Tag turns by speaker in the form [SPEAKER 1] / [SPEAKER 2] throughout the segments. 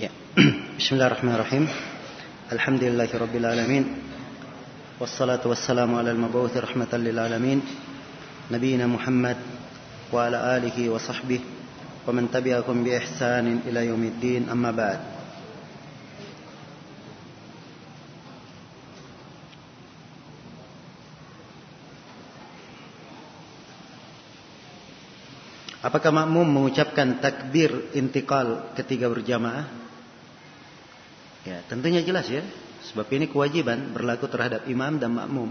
[SPEAKER 1] Ya. Bismillahirrahmanirrahim. Alhamdulillahi rabbil alamin. Wassalatu wassalamu ala al-mabuthi rahmatan lil alamin. Nabiyyina Muhammad wa ala alihi wa sahbihi wa man tabi'akum bi ihsanin ila yaumiddin. Amma Apakah makmum mengucapkan takbir intikal ketika berjamaah? Ya, tentunya jelas ya. Sebab ini kewajiban berlaku terhadap imam dan makmum.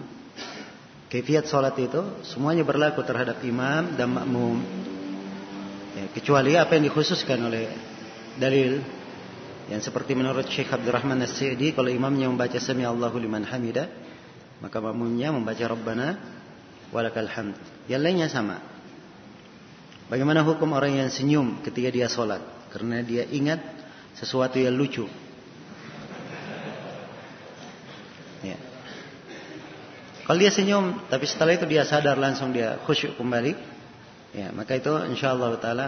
[SPEAKER 1] Kefiat salat itu semuanya berlaku terhadap imam dan makmum. Ya, kecuali apa yang dikhususkan oleh dalil yang seperti menurut Syekh Abdurrahman As-Sa'di kalau imamnya membaca sami Allahu liman hamidah maka makmumnya membaca Rabbana walakal hamd. Yang lainnya sama. Bagaimana hukum orang yang senyum ketika dia sholat? Karena dia ingat sesuatu yang lucu. Ya. Kalau dia senyum, tapi setelah itu dia sadar langsung dia khusyuk kembali, ya maka itu insya Allah taala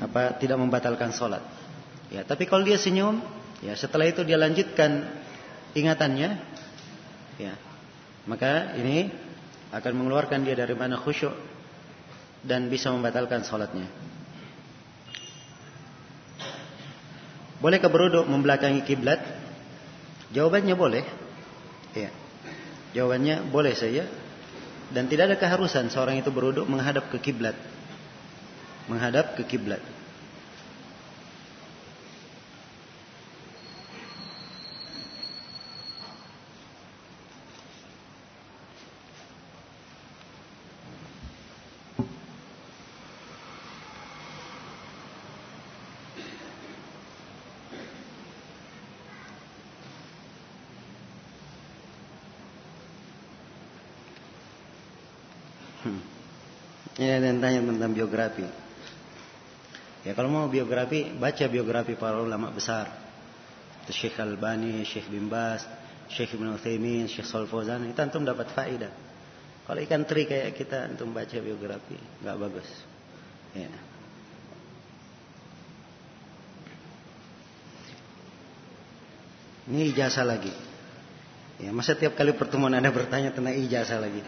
[SPEAKER 1] apa tidak membatalkan sholat. Ya, tapi kalau dia senyum, ya setelah itu dia lanjutkan ingatannya, ya maka ini akan mengeluarkan dia dari mana khusyuk dan bisa membatalkan sholatnya. Bolehkah beruduk membelakangi kiblat? Jawabannya boleh. Ya. Jawabannya boleh saja. Dan tidak ada keharusan seorang itu beruduk menghadap ke kiblat. Menghadap ke kiblat. Ya kalau mau biografi, baca biografi para ulama besar. Syekh Albani, Syekh bin Bas, Syekh Ibn Uthaymin, Syekh. Itu antum dapat faedah. Kalau ikan teri kayak kita antum baca biografi, nggak bagus. Ya. Ini ijazah lagi. Ya, masa tiap kali pertemuan ada bertanya tentang ijazah lagi.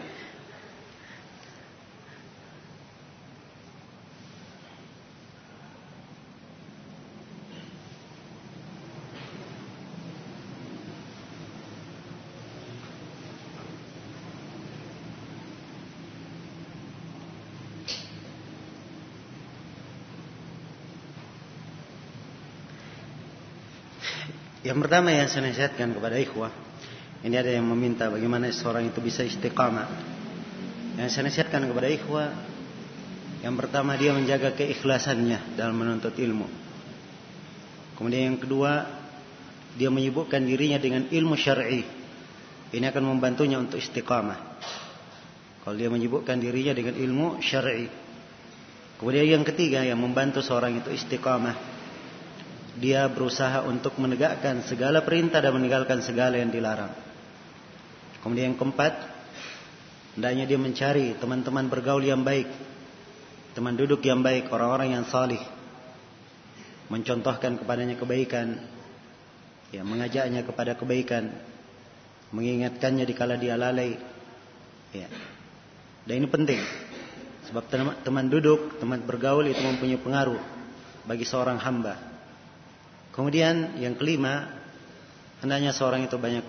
[SPEAKER 1] Yang pertama yang saya nasihatkan kepada ikhwah, ini ada yang meminta bagaimana seorang itu bisa istiqamah. Yang saya nasihatkan kepada ikhwah, yang pertama dia menjaga keikhlasannya dalam menuntut ilmu. Kemudian yang kedua, dia menyibukkan dirinya dengan ilmu syar'i. Ini akan membantunya untuk istiqamah. Kalau dia menyibukkan dirinya dengan ilmu syar'i. Kemudian yang ketiga yang membantu seorang itu istiqamah dia berusaha untuk menegakkan segala perintah dan meninggalkan segala yang dilarang. Kemudian yang keempat, hendaknya dia mencari teman-teman bergaul yang baik, teman duduk yang baik, orang-orang yang salih, mencontohkan kepadanya kebaikan, ya mengajaknya kepada kebaikan, mengingatkannya dikala dia lalai, ya. Dan ini penting, sebab teman duduk, teman bergaul itu mempunyai pengaruh bagi seorang hamba. Kemudian yang kelima, hendaknya seorang itu banyak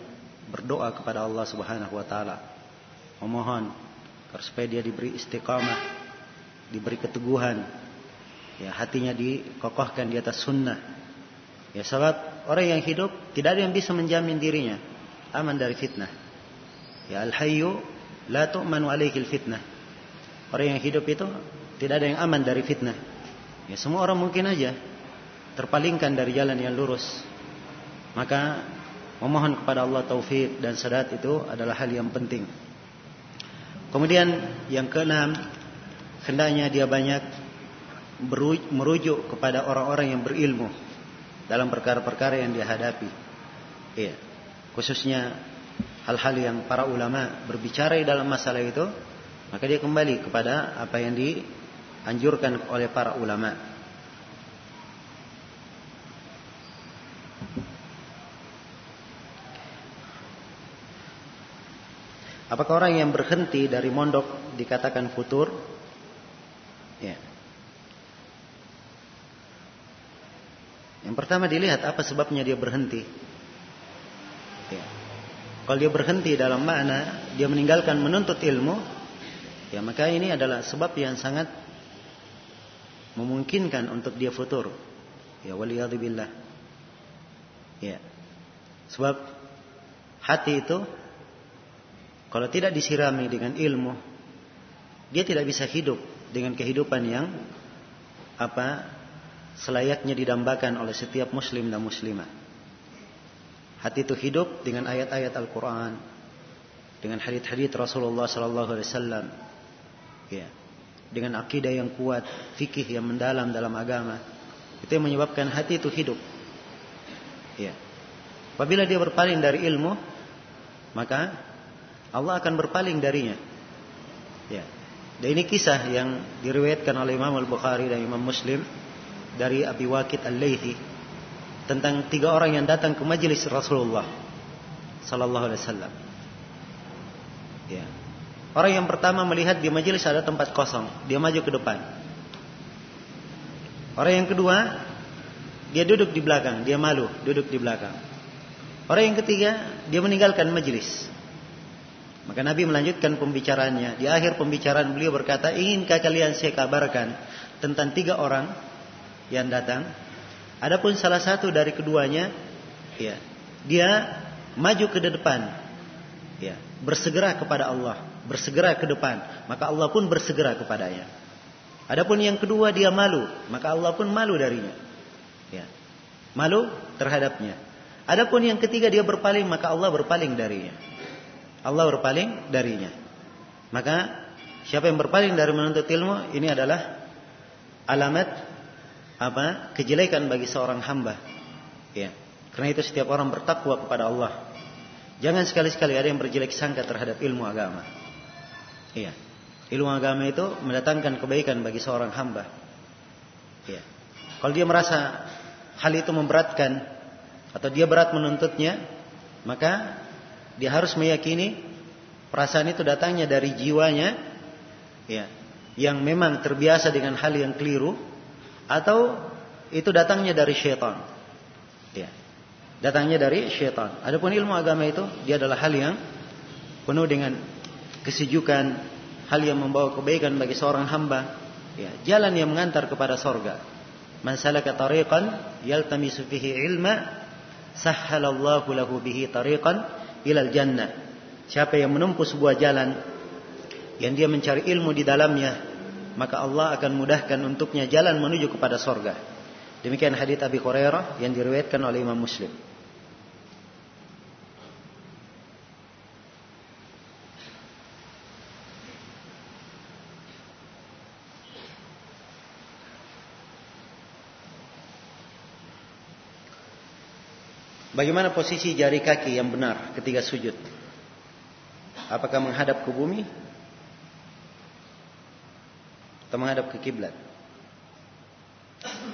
[SPEAKER 1] berdoa kepada Allah Subhanahu wa taala. Memohon supaya dia diberi istiqamah, diberi keteguhan. Ya, hatinya dikokohkan di atas sunnah. Ya, sebab orang yang hidup tidak ada yang bisa menjamin dirinya aman dari fitnah. Ya, al-hayyu la tu'manu alaihi fitnah. Orang yang hidup itu tidak ada yang aman dari fitnah. Ya, semua orang mungkin aja terpalingkan dari jalan yang lurus. Maka memohon kepada Allah taufik dan sadat itu adalah hal yang penting. Kemudian yang keenam, hendaknya dia banyak merujuk kepada orang-orang yang berilmu dalam perkara-perkara yang dia hadapi. Iya. Khususnya hal-hal yang para ulama berbicara dalam masalah itu, maka dia kembali kepada apa yang dianjurkan oleh para ulama. Apakah orang yang berhenti dari mondok dikatakan futur? Ya. Yang pertama dilihat apa sebabnya dia berhenti. Ya. Kalau dia berhenti dalam makna dia meninggalkan menuntut ilmu, ya maka ini adalah sebab yang sangat memungkinkan untuk dia futur. Ya waliyadzubillah. Ya. Sebab hati itu kalau tidak disirami dengan ilmu, dia tidak bisa hidup dengan kehidupan yang apa selayaknya didambakan oleh setiap muslim dan muslimah. Hati itu hidup dengan ayat-ayat Al-Quran, dengan hadith-hadith Rasulullah Sallallahu Alaihi Wasallam, ya, dengan akidah yang kuat, fikih yang mendalam dalam agama. Itu yang menyebabkan hati itu hidup. Ya. Apabila dia berpaling dari ilmu, maka Allah akan berpaling darinya. Ya. Dan ini kisah yang diriwayatkan oleh Imam Al-Bukhari dan Imam Muslim dari Abi Waqid Al-Laythi tentang tiga orang yang datang ke majelis Rasulullah sallallahu alaihi wasallam. Ya. Orang yang pertama melihat di majelis ada tempat kosong, dia maju ke depan. Orang yang kedua, dia duduk di belakang, dia malu, duduk di belakang. Orang yang ketiga, dia meninggalkan majelis. Maka Nabi melanjutkan pembicaraannya. Di akhir pembicaraan beliau berkata, inginkah kalian saya kabarkan tentang tiga orang yang datang? Adapun salah satu dari keduanya, ya, dia maju ke depan, ya, bersegera kepada Allah, bersegera ke depan, maka Allah pun bersegera kepadanya. Adapun yang kedua dia malu, maka Allah pun malu darinya. Ya. Malu terhadapnya. Adapun yang ketiga dia berpaling, maka Allah berpaling darinya. Allah berpaling darinya. Maka siapa yang berpaling dari menuntut ilmu ini adalah alamat apa? kejelekan bagi seorang hamba. Ya. Karena itu setiap orang bertakwa kepada Allah. Jangan sekali-sekali ada yang berjelek sangka terhadap ilmu agama. Iya. Ilmu agama itu mendatangkan kebaikan bagi seorang hamba. Iya. Kalau dia merasa hal itu memberatkan atau dia berat menuntutnya, maka dia harus meyakini perasaan itu datangnya dari jiwanya ya, yang memang terbiasa dengan hal yang keliru atau itu datangnya dari syaitan. Ya. Datangnya dari syaitan. Adapun ilmu agama itu dia adalah hal yang penuh dengan kesejukan, hal yang membawa kebaikan bagi seorang hamba, ya, jalan yang mengantar kepada sorga. Man salaka tariqan yaltamisu fihi ilma sahhalallahu lahu bihi tariqan ilal jannah. Siapa yang menempuh sebuah jalan yang dia mencari ilmu di dalamnya, maka Allah akan mudahkan untuknya jalan menuju kepada sorga. Demikian hadits Abi Hurairah yang diriwayatkan oleh Imam Muslim. Bagaimana posisi jari kaki yang benar ketika sujud? Apakah menghadap ke bumi atau menghadap ke kiblat?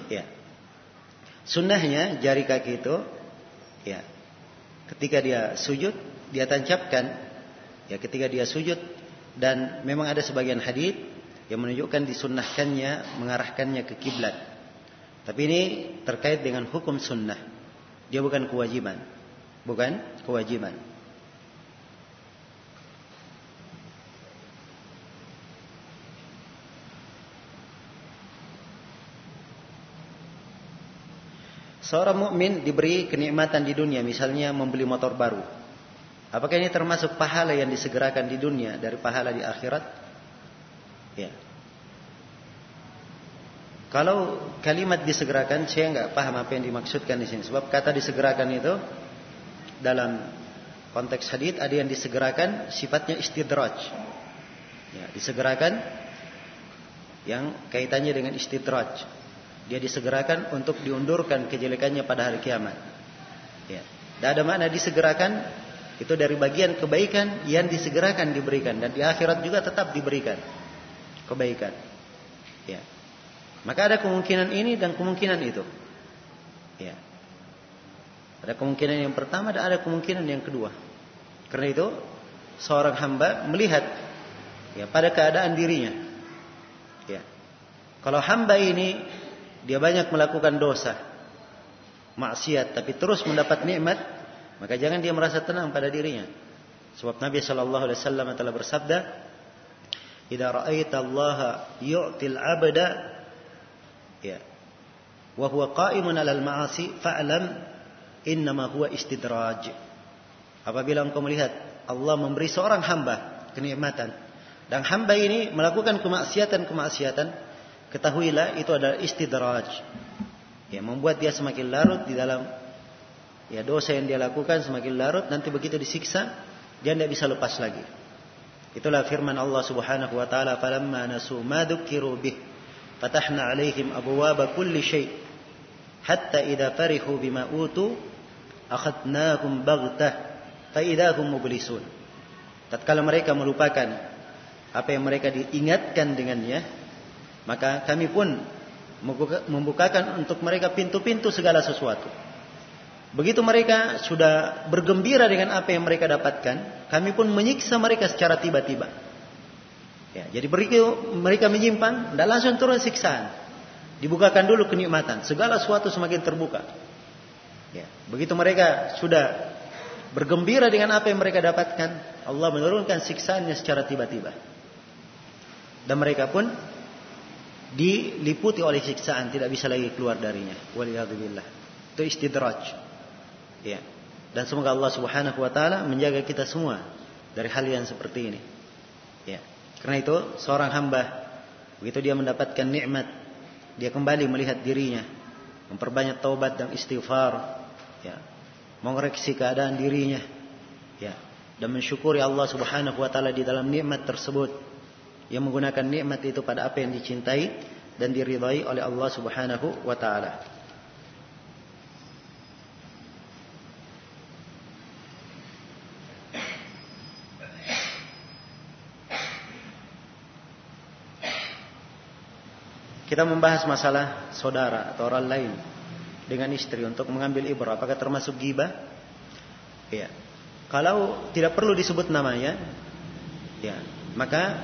[SPEAKER 1] Ya. Sunnahnya jari kaki itu ya ketika dia sujud dia tancapkan ya ketika dia sujud dan memang ada sebagian hadis yang menunjukkan disunnahkannya mengarahkannya ke kiblat. Tapi ini terkait dengan hukum sunnah. Dia bukan kewajiban. Bukan kewajiban. Seorang mukmin diberi kenikmatan di dunia, misalnya membeli motor baru. Apakah ini termasuk pahala yang disegerakan di dunia dari pahala di akhirat? Ya. Kalau kalimat disegerakan, saya nggak paham apa yang dimaksudkan di sini. Sebab kata disegerakan itu dalam konteks hadis ada yang disegerakan sifatnya istidraj. Ya, disegerakan yang kaitannya dengan istidraj. Dia disegerakan untuk diundurkan kejelekannya pada hari kiamat. Ya. Dan ada makna disegerakan itu dari bagian kebaikan yang disegerakan diberikan dan di akhirat juga tetap diberikan kebaikan. Ya. Maka ada kemungkinan ini dan kemungkinan itu. Ya. Ada kemungkinan yang pertama dan ada kemungkinan yang kedua. Karena itu seorang hamba melihat ya pada keadaan dirinya. Ya. Kalau hamba ini dia banyak melakukan dosa, maksiat tapi terus mendapat nikmat, maka jangan dia merasa tenang pada dirinya. Sebab Nabi sallallahu alaihi wasallam telah bersabda, "Idza ra'aita Allah yu'til 'abda ya wa huwa qa'imun 'alal ma'asi fa'lam innama huwa istidraj." Apabila engkau melihat Allah memberi seorang hamba kenikmatan dan hamba ini melakukan kemaksiatan-kemaksiatan, ketahuilah itu adalah istidraj. Ya, membuat dia semakin larut di dalam ya dosa yang dia lakukan semakin larut nanti begitu disiksa dia tidak bisa lepas lagi. Itulah firman Allah Subhanahu wa taala, "Falamma nasu ma dzukiru bih, 'alaihim abwaaba kulli syai' hatta idza farihu bima utu akhadnahum baghtah fa idza hum mublisun." Tatkala mereka melupakan apa yang mereka diingatkan dengannya, maka kami pun membukakan untuk mereka pintu-pintu segala sesuatu. Begitu mereka sudah bergembira dengan apa yang mereka dapatkan, kami pun menyiksa mereka secara tiba-tiba. Ya, jadi begitu mereka menyimpang, tidak langsung turun siksaan. Dibukakan dulu kenikmatan, segala sesuatu semakin terbuka. Ya, begitu mereka sudah bergembira dengan apa yang mereka dapatkan, Allah menurunkan siksaannya secara tiba-tiba. Dan mereka pun diliputi oleh siksaan, tidak bisa lagi keluar darinya. Waliyadzubillah. Itu istidraj. Ya. Dan semoga Allah Subhanahu wa taala menjaga kita semua dari hal yang seperti ini. Karena itu seorang hamba begitu dia mendapatkan nikmat, dia kembali melihat dirinya, memperbanyak taubat dan istighfar, ya. Mengoreksi keadaan dirinya, ya. Dan mensyukuri Allah Subhanahu wa taala di dalam nikmat tersebut. Yang menggunakan nikmat itu pada apa yang dicintai dan diridhai oleh Allah Subhanahu wa taala. Kita membahas masalah saudara atau orang lain dengan istri untuk mengambil ibrah. Apakah termasuk gibah? Ya. Kalau tidak perlu disebut namanya, ya, maka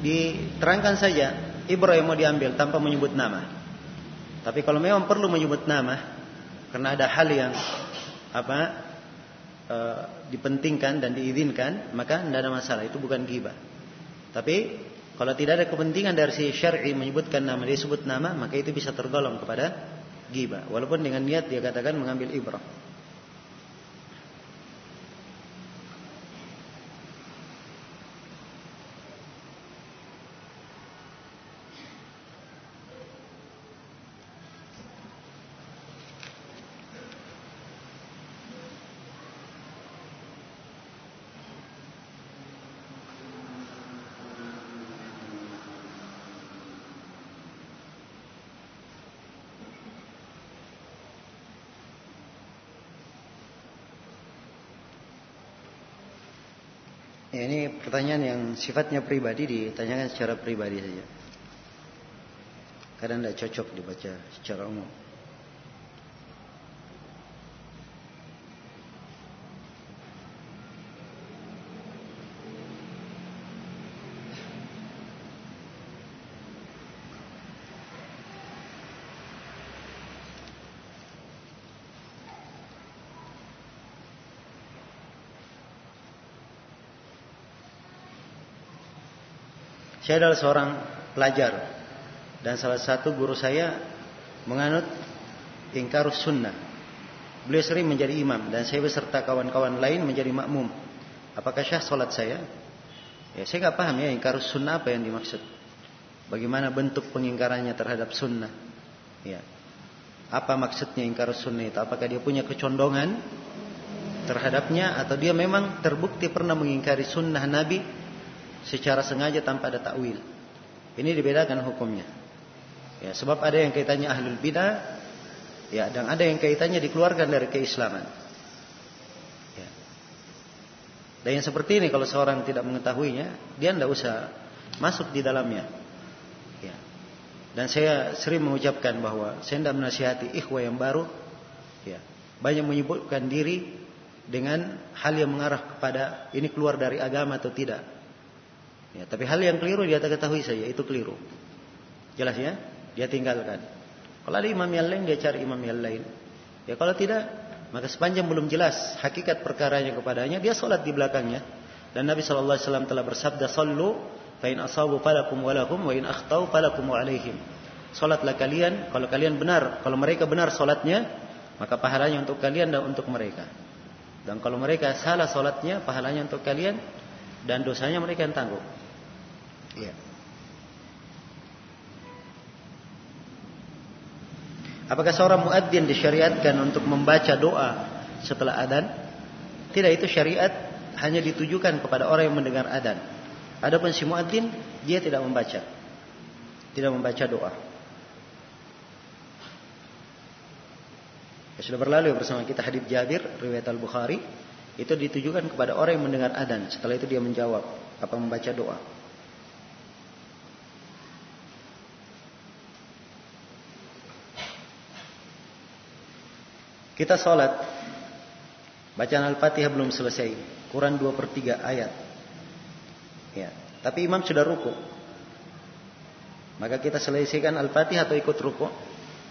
[SPEAKER 1] diterangkan saja ibrah yang mau diambil tanpa menyebut nama. Tapi kalau memang perlu menyebut nama, karena ada hal yang apa e, dipentingkan dan diizinkan, maka tidak ada masalah. Itu bukan gibah. Tapi kalau tidak ada kepentingan dari si syar'i menyebutkan nama, dia sebut nama, maka itu bisa tergolong kepada ghibah. Walaupun dengan niat dia katakan mengambil ibrah. Ini pertanyaan yang sifatnya pribadi ditanyakan secara pribadi saja. Kadang tidak cocok dibaca secara umum. Saya adalah seorang pelajar dan salah satu guru saya menganut ingkar sunnah. Beliau sering menjadi imam dan saya beserta kawan-kawan lain menjadi makmum. Apakah syah solat saya? Ya, saya nggak paham ya ingkar sunnah apa yang dimaksud. Bagaimana bentuk pengingkarannya terhadap sunnah? Ya. Apa maksudnya ingkar sunnah itu? Apakah dia punya kecondongan terhadapnya atau dia memang terbukti pernah mengingkari sunnah Nabi secara sengaja tanpa ada takwil. Ini dibedakan hukumnya. Ya, sebab ada yang kaitannya ahlul bidah, ya, dan ada yang kaitannya dikeluarkan dari keislaman. Ya. Dan yang seperti ini kalau seorang tidak mengetahuinya, dia tidak usah masuk di dalamnya. Ya. Dan saya sering mengucapkan bahwa saya tidak menasihati ikhwah yang baru, ya, banyak menyebutkan diri dengan hal yang mengarah kepada ini keluar dari agama atau tidak. Ya, tapi hal yang keliru dia ketahui saja itu keliru. Jelas ya? Dia tinggalkan. Kalau ada imam yang lain dia cari imam yang lain. Ya kalau tidak maka sepanjang belum jelas hakikat perkaranya kepadanya dia solat di belakangnya. Dan Nabi SAW telah bersabda sallu fa in asabu falakum walakum wa in akhtau falakum alaihim. Salatlah kalian kalau kalian benar, kalau mereka benar salatnya, maka pahalanya untuk kalian dan untuk mereka. Dan kalau mereka salah salatnya, pahalanya untuk kalian dan dosanya mereka yang tanggung. Iya. Apakah seorang muadzin disyariatkan untuk membaca doa setelah adan? Tidak itu syariat hanya ditujukan kepada orang yang mendengar adan. Adapun si muadzin dia tidak membaca. Tidak membaca doa. Ya, sudah berlalu bersama kita hadis Jabir riwayat Al-Bukhari itu ditujukan kepada orang yang mendengar adan. Setelah itu dia menjawab apa membaca doa. Kita sholat. Bacaan Al-Fatihah belum selesai. Kurang 2 per 3 ayat. Ya. Tapi imam sudah ruku. Maka kita selesaikan Al-Fatihah atau ikut ruku.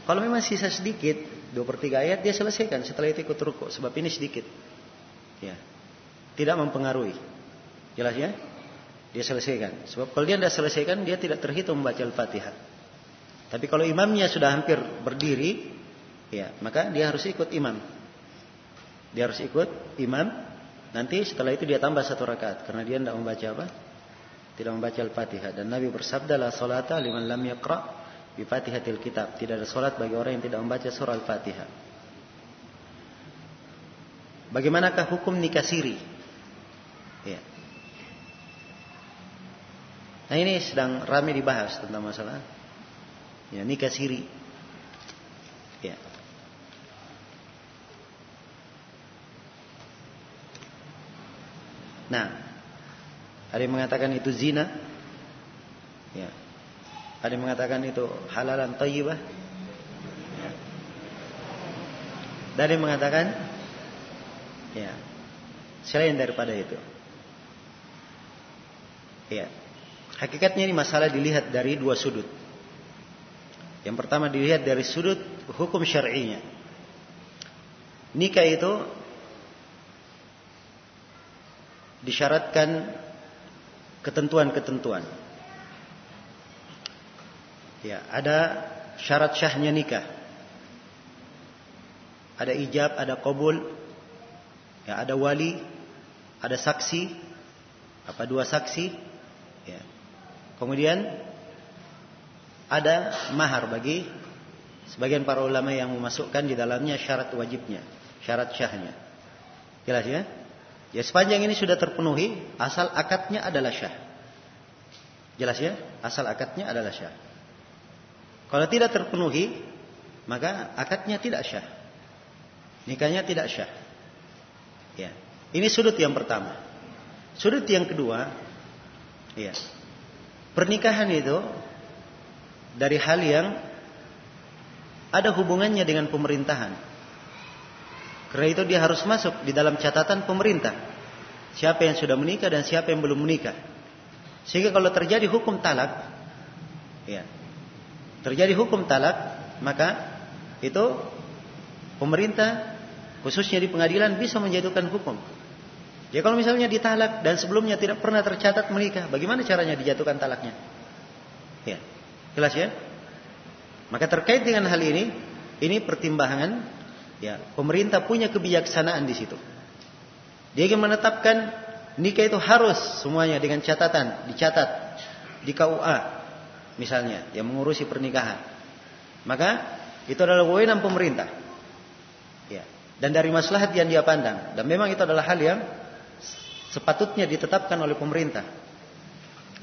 [SPEAKER 1] Kalau memang sisa sedikit, 2 per 3 ayat dia selesaikan. Setelah itu ikut ruku. Sebab ini sedikit. Ya. Tidak mempengaruhi. Jelas ya? Dia selesaikan. Sebab kalau dia tidak selesaikan, dia tidak terhitung membaca Al-Fatihah. Tapi kalau imamnya sudah hampir berdiri, Ya, maka dia harus ikut imam. Dia harus ikut imam. Nanti setelah itu dia tambah satu rakaat karena dia tidak membaca apa? Tidak membaca Al-Fatihah dan Nabi bersabda la salata liman lam yaqra bi Fatihatil kitab. Tidak ada salat bagi orang yang tidak membaca surah Al-Fatihah. Bagaimanakah hukum nikah siri? Ya. Nah ini sedang ramai dibahas tentang masalah ya nikah siri. Ya. Nah, ada yang mengatakan itu zina. Ya. Ada yang mengatakan itu halalan thayyibah. Ya. Ada yang mengatakan ya, selain daripada itu. Ya. Hakikatnya ini masalah dilihat dari dua sudut. Yang pertama dilihat dari sudut hukum syar'inya. Nikah itu disyaratkan ketentuan-ketentuan. Ya, ada syarat syahnya nikah. Ada ijab, ada kabul, ya, ada wali, ada saksi, apa dua saksi, ya. Kemudian ada mahar bagi sebagian para ulama yang memasukkan di dalamnya syarat wajibnya, syarat syahnya. Jelas ya? Ya sepanjang ini sudah terpenuhi, asal akadnya adalah syah. Jelas ya? Asal akadnya adalah syah. Kalau tidak terpenuhi, maka akadnya tidak syah. Nikahnya tidak syah. Ya. Ini sudut yang pertama. Sudut yang kedua, ya. Pernikahan itu dari hal yang ada hubungannya dengan pemerintahan. Karena itu dia harus masuk di dalam catatan pemerintah. Siapa yang sudah menikah dan siapa yang belum menikah. Sehingga kalau terjadi hukum talak, ya, terjadi hukum talak, maka itu pemerintah khususnya di pengadilan bisa menjatuhkan hukum. Ya kalau misalnya ditalak dan sebelumnya tidak pernah tercatat menikah, bagaimana caranya dijatuhkan talaknya? Ya, jelas ya? Maka terkait dengan hal ini, ini pertimbangan Ya, pemerintah punya kebijaksanaan di situ. Dia ingin menetapkan nikah itu harus semuanya dengan catatan, dicatat di KUA misalnya yang mengurusi pernikahan. Maka itu adalah wewenang pemerintah. Ya. Dan dari maslahat yang dia pandang dan memang itu adalah hal yang sepatutnya ditetapkan oleh pemerintah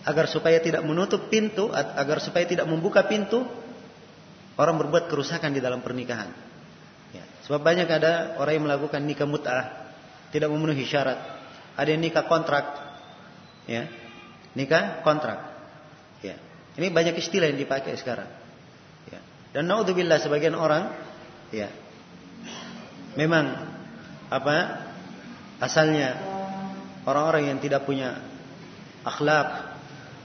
[SPEAKER 1] agar supaya tidak menutup pintu agar supaya tidak membuka pintu orang berbuat kerusakan di dalam pernikahan. Sebab banyak ada orang yang melakukan nikah mut'ah tidak memenuhi syarat. Ada yang nikah kontrak. Ya. Nikah kontrak. Ya. Ini banyak istilah yang dipakai sekarang. Ya. Dan naudzubillah sebagian orang ya memang apa asalnya orang-orang yang tidak punya akhlak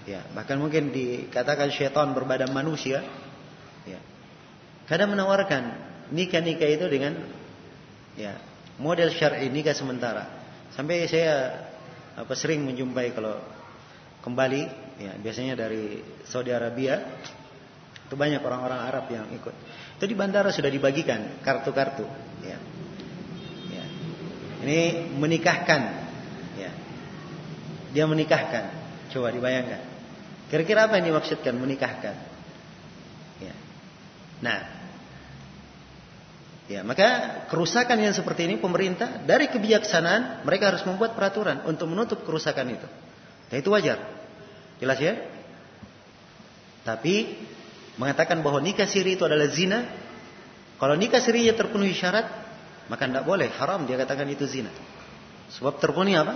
[SPEAKER 1] ya bahkan mungkin dikatakan syaitan berbadan manusia ya kadang menawarkan nikah-nikah itu dengan ya model syar'i nikah sementara sampai saya apa sering menjumpai kalau kembali ya biasanya dari Saudi Arabia itu banyak orang-orang Arab yang ikut itu di bandara sudah dibagikan kartu-kartu ya ini menikahkan. Ya. Dia menikahkan. Coba dibayangkan. Kira-kira apa yang dimaksudkan menikahkan? Ya. Nah. Ya, maka kerusakan yang seperti ini pemerintah dari kebijaksanaan mereka harus membuat peraturan untuk menutup kerusakan itu. Dan itu wajar. Jelas ya? Tapi mengatakan bahwa nikah siri itu adalah zina, kalau nikah sirinya terpenuhi syarat, maka tidak boleh, haram dia katakan itu zina. Sebab terpenuhi apa?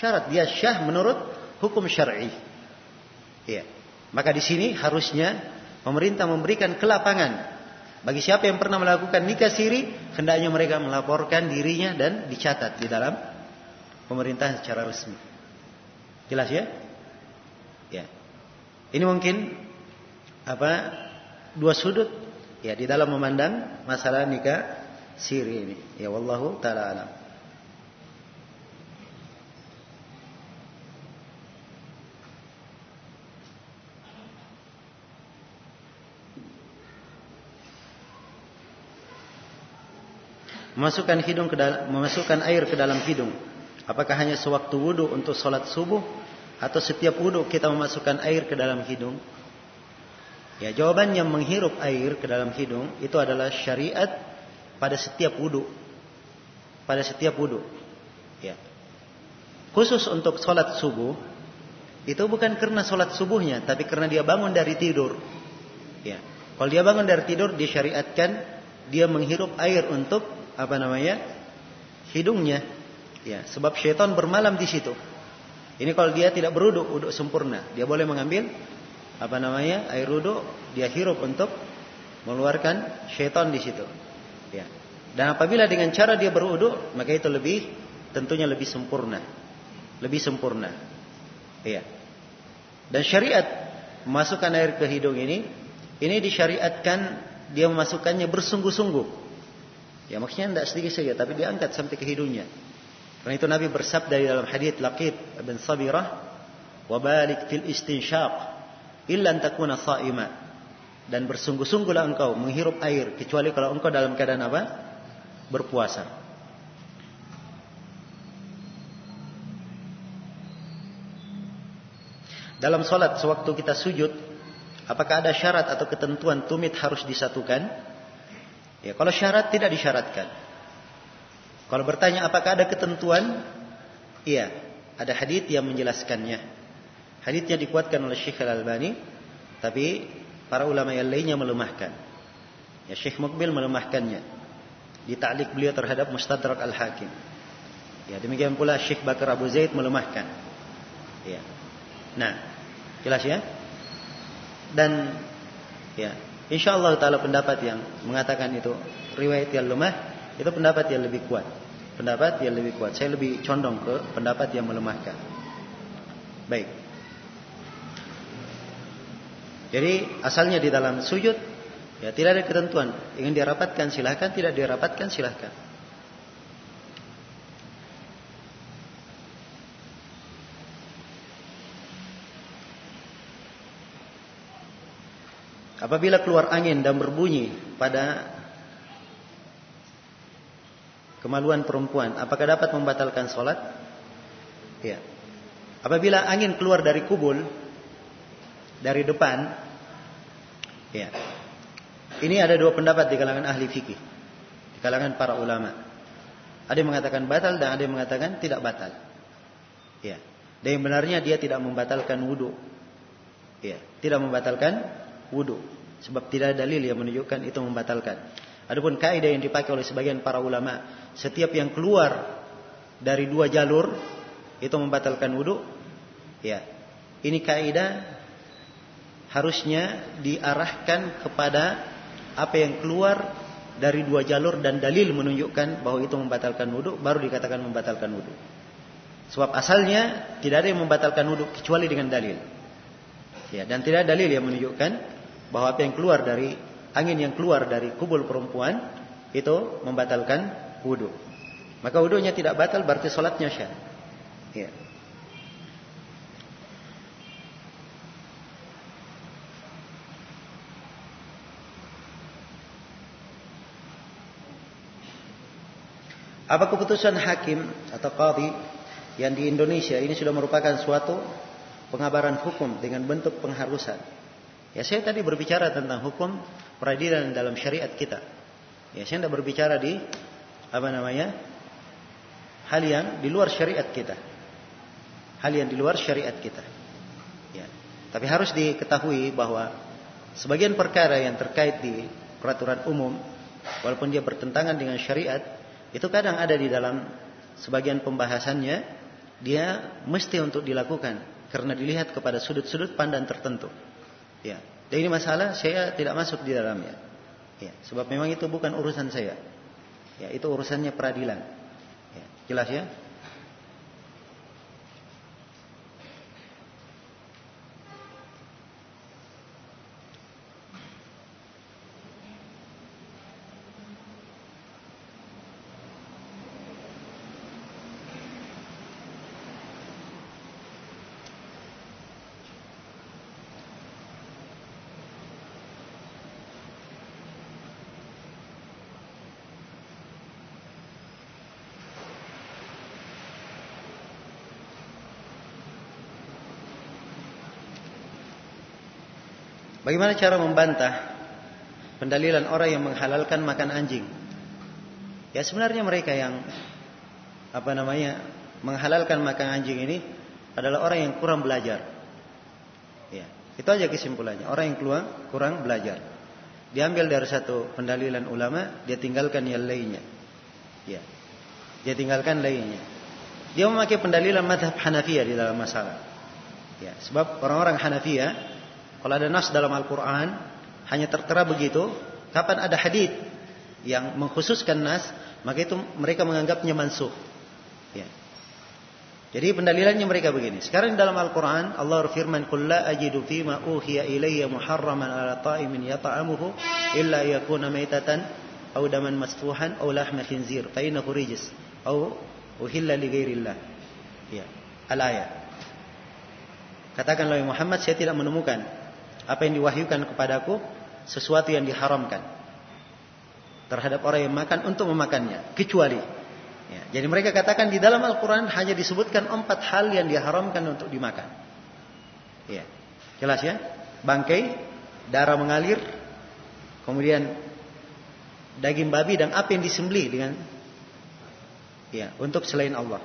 [SPEAKER 1] Syarat dia syah menurut hukum syar'i. Iya. Maka di sini harusnya pemerintah memberikan kelapangan bagi siapa yang pernah melakukan nikah siri, hendaknya mereka melaporkan dirinya dan dicatat di dalam pemerintah secara resmi. Jelas ya? Ya. Ini mungkin apa dua sudut ya di dalam memandang masalah nikah siri ini. Ya wallahu taala alam. Memasukkan hidung ke dalam, memasukkan air ke dalam hidung. Apakah hanya sewaktu wudhu untuk sholat subuh atau setiap wudhu kita memasukkan air ke dalam hidung? Ya, jawabannya menghirup air ke dalam hidung itu adalah syariat pada setiap wudhu. Pada setiap wudhu. Ya. Khusus untuk sholat subuh, itu bukan karena sholat subuhnya, tapi karena dia bangun dari tidur. Ya. Kalau dia bangun dari tidur, disyariatkan dia menghirup air untuk apa namanya hidungnya. Ya, sebab syaitan bermalam di situ. Ini kalau dia tidak beruduk, uduk sempurna, dia boleh mengambil apa namanya air uduk, dia hirup untuk mengeluarkan syaitan di situ. Ya. Dan apabila dengan cara dia berwudu, maka itu lebih tentunya lebih sempurna. Lebih sempurna. Iya. Dan syariat memasukkan air ke hidung ini, ini disyariatkan dia memasukkannya bersungguh-sungguh. Ya maksudnya tidak sedikit saja, tapi diangkat sampai ke hidungnya. Karena itu Nabi bersabda di dalam hadis Laqid bin Sabirah, "Wabalik fil istinshaq illa an takuna sha'ima." dan bersungguh-sungguhlah engkau menghirup air kecuali kalau engkau dalam keadaan apa? berpuasa. Dalam solat sewaktu kita sujud, apakah ada syarat atau ketentuan tumit harus disatukan? Ya, kalau syarat tidak disyaratkan. Kalau bertanya apakah ada ketentuan? Iya, ada hadis yang menjelaskannya. Hadisnya dikuatkan oleh Syekh Al-Albani, tapi Para ulama yang lainnya melemahkan. Ya Syekh Mukbil melemahkannya. Di ta'liq beliau terhadap Mustadrak Al-Hakim. Ya demikian pula Syekh Bakar Abu Zaid melemahkan. Ya. Nah, jelas ya? Dan ya, insyaallah taala pendapat yang mengatakan itu riwayat yang lemah itu pendapat yang lebih kuat. Pendapat yang lebih kuat. Saya lebih condong ke pendapat yang melemahkan. Baik. Jadi asalnya di dalam sujud ya tidak ada ketentuan. Ingin dirapatkan silahkan, tidak dirapatkan silahkan. Apabila keluar angin dan berbunyi pada kemaluan perempuan, apakah dapat membatalkan sholat? Ya. Apabila angin keluar dari kubul, dari depan. Ya. Ini ada dua pendapat di kalangan ahli fikih, di kalangan para ulama. Ada yang mengatakan batal dan ada yang mengatakan tidak batal. Ya. Dan yang benarnya dia tidak membatalkan wudhu. Ya, tidak membatalkan wudhu. Sebab tidak ada dalil yang menunjukkan itu membatalkan. Adapun kaidah yang dipakai oleh sebagian para ulama, setiap yang keluar dari dua jalur itu membatalkan wudhu. Ya, ini kaidah harusnya diarahkan kepada apa yang keluar dari dua jalur dan dalil menunjukkan bahwa itu membatalkan wudhu, baru dikatakan membatalkan wudhu. Sebab asalnya tidak ada yang membatalkan wudhu kecuali dengan dalil. Ya, dan tidak ada dalil yang menunjukkan bahwa apa yang keluar dari angin yang keluar dari kubul perempuan itu membatalkan wudhu. Maka wudhunya tidak batal berarti sholatnya syah. Ya. Apa keputusan hakim atau qadhi yang di Indonesia ini sudah merupakan suatu pengabaran hukum dengan bentuk pengharusan? Ya saya tadi berbicara tentang hukum peradilan dalam syariat kita. Ya saya tidak berbicara di apa namanya hal yang di luar syariat kita. Hal yang di luar syariat kita. Ya. Tapi harus diketahui bahwa sebagian perkara yang terkait di peraturan umum walaupun dia bertentangan dengan syariat itu kadang ada di dalam sebagian pembahasannya dia mesti untuk dilakukan karena dilihat kepada sudut-sudut pandang tertentu. Ya. Dan ini masalah saya tidak masuk di dalamnya. Ya, sebab memang itu bukan urusan saya. Ya, itu urusannya peradilan. Ya, jelas ya? Bagaimana cara membantah pendalilan orang yang menghalalkan makan anjing? Ya sebenarnya mereka yang apa namanya menghalalkan makan anjing ini adalah orang yang kurang belajar. Ya, itu aja kesimpulannya. Orang yang keluar kurang belajar. Diambil dari satu pendalilan ulama, dia tinggalkan yang lainnya. Ya. Dia tinggalkan lainnya. Dia memakai pendalilan madhab Hanafiyah di dalam masalah. Ya, sebab orang-orang Hanafiyah kalau ada nas dalam Al-Quran hanya tertera begitu, kapan ada hadis yang mengkhususkan nas, maka itu mereka menganggapnya mansuh. Ya. Jadi pendalilannya mereka begini. Sekarang dalam Al-Quran Allah berfirman, "Qul la ajidu fima uhiya ilayya muharraman ala ta'imin yata'amuhu illa yakuna maitatan aw daman masfuhan aw lahma khinzir fa innahu rijis aw uhilla li ghairillah." Ya. Al-ayat. Katakanlah Muhammad saya tidak menemukan apa yang diwahyukan kepadaku sesuatu yang diharamkan terhadap orang yang makan untuk memakannya kecuali ya, jadi mereka katakan di dalam Al-Quran hanya disebutkan empat hal yang diharamkan untuk dimakan. Ya jelas ya? Bangkai darah mengalir kemudian daging babi dan apa yang disembelih dengan ya untuk selain Allah.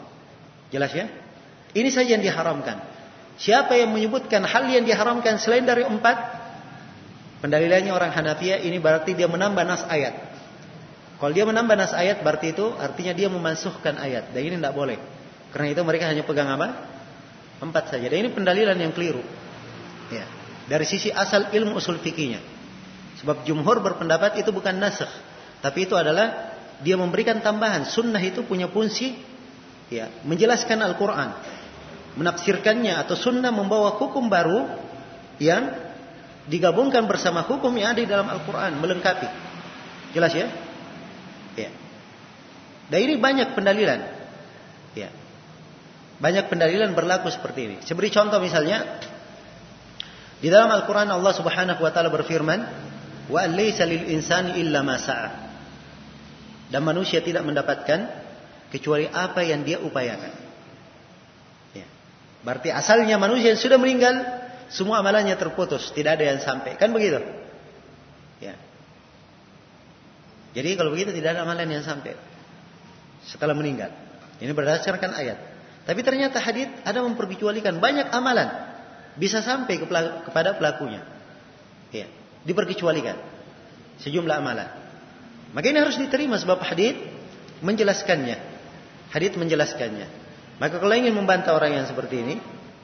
[SPEAKER 1] Jelas ya? Ini saja yang diharamkan Siapa yang menyebutkan hal yang diharamkan selain dari empat? Pendalilannya orang Hanafiyah ini berarti dia menambah nas ayat. Kalau dia menambah nas ayat berarti itu artinya dia memansuhkan ayat. Dan ini tidak boleh. Karena itu mereka hanya pegang apa? Empat saja. Dan ini pendalilan yang keliru. Ya. Dari sisi asal ilmu usul fikihnya. Sebab jumhur berpendapat itu bukan nasakh. Tapi itu adalah dia memberikan tambahan. Sunnah itu punya fungsi ya, menjelaskan Al-Quran menafsirkannya atau sunnah membawa hukum baru yang digabungkan bersama hukum yang ada di dalam Al-Quran melengkapi. Jelas ya? Ya. Dan ini banyak pendalilan. Ya. Banyak pendalilan berlaku seperti ini. Saya contoh misalnya di dalam Al-Quran Allah Subhanahu wa taala berfirman, "Wa laysa lil insani illa ma Dan manusia tidak mendapatkan kecuali apa yang dia upayakan. Berarti asalnya manusia yang sudah meninggal, semua amalannya terputus, tidak ada yang sampai. Kan begitu? Ya. Jadi kalau begitu tidak ada amalan yang sampai setelah meninggal. Ini berdasarkan ayat. Tapi ternyata hadis ada memperkecualikan banyak amalan bisa sampai kepada pelakunya. Ya, diperkecualikan sejumlah amalan. Maka ini harus diterima sebab hadis menjelaskannya. Hadis menjelaskannya. Maka kalau ingin membantah orang yang seperti ini,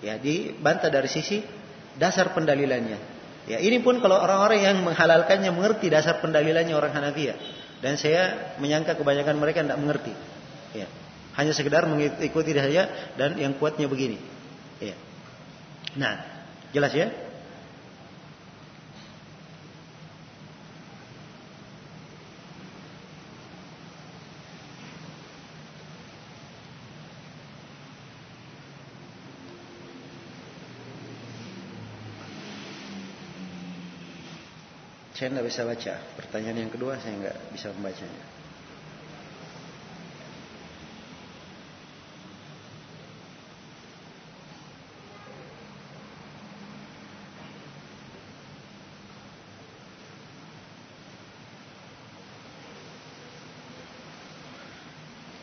[SPEAKER 1] ya dibantah dari sisi dasar pendalilannya. Ya, ini pun kalau orang-orang yang menghalalkannya mengerti dasar pendalilannya orang Hanafiyah. Dan saya menyangka kebanyakan mereka tidak mengerti. Ya. Hanya sekedar mengikuti saja dan yang kuatnya begini. Ya. Nah, jelas ya? Saya tidak bisa baca. Pertanyaan yang kedua saya nggak bisa membacanya.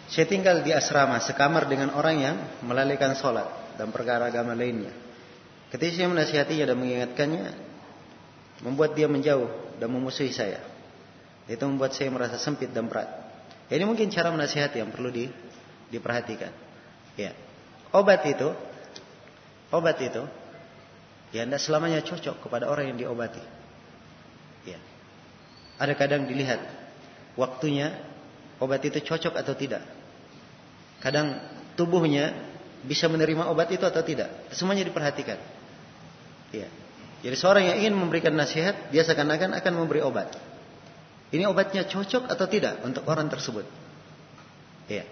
[SPEAKER 1] Saya tinggal di asrama sekamar dengan orang yang melalaikan sholat dan perkara agama lainnya. Ketika saya menasihatinya dan mengingatkannya, membuat dia menjauh dan memusuhi saya. Itu membuat saya merasa sempit dan berat. Ini mungkin cara menasihati yang perlu di, diperhatikan. Ya. Obat itu, obat itu, ya tidak selamanya cocok kepada orang yang diobati. Ya. Ada kadang dilihat waktunya obat itu cocok atau tidak. Kadang tubuhnya bisa menerima obat itu atau tidak. Semuanya diperhatikan. Ya. Jadi seorang yang ingin memberikan nasihat, dia seakan-akan akan memberi obat. Ini obatnya cocok atau tidak untuk orang tersebut? Iya.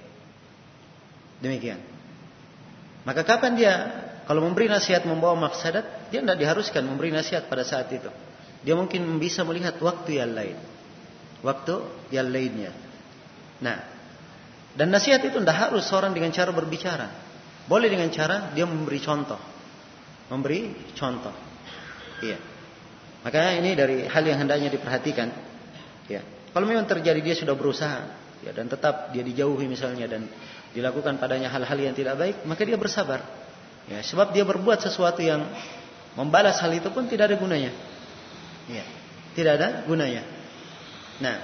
[SPEAKER 1] Demikian. Maka kapan dia kalau memberi nasihat membawa mafsadat, dia tidak diharuskan memberi nasihat pada saat itu. Dia mungkin bisa melihat waktu yang lain. Waktu yang lainnya. Nah, dan nasihat itu tidak harus seorang dengan cara berbicara. Boleh dengan cara dia memberi contoh. Memberi contoh. Iya. Maka ini dari hal yang hendaknya diperhatikan. Ya. Kalau memang terjadi dia sudah berusaha ya dan tetap dia dijauhi misalnya dan dilakukan padanya hal-hal yang tidak baik, maka dia bersabar. Ya, sebab dia berbuat sesuatu yang membalas hal itu pun tidak ada gunanya. Ya. Tidak ada gunanya. Nah,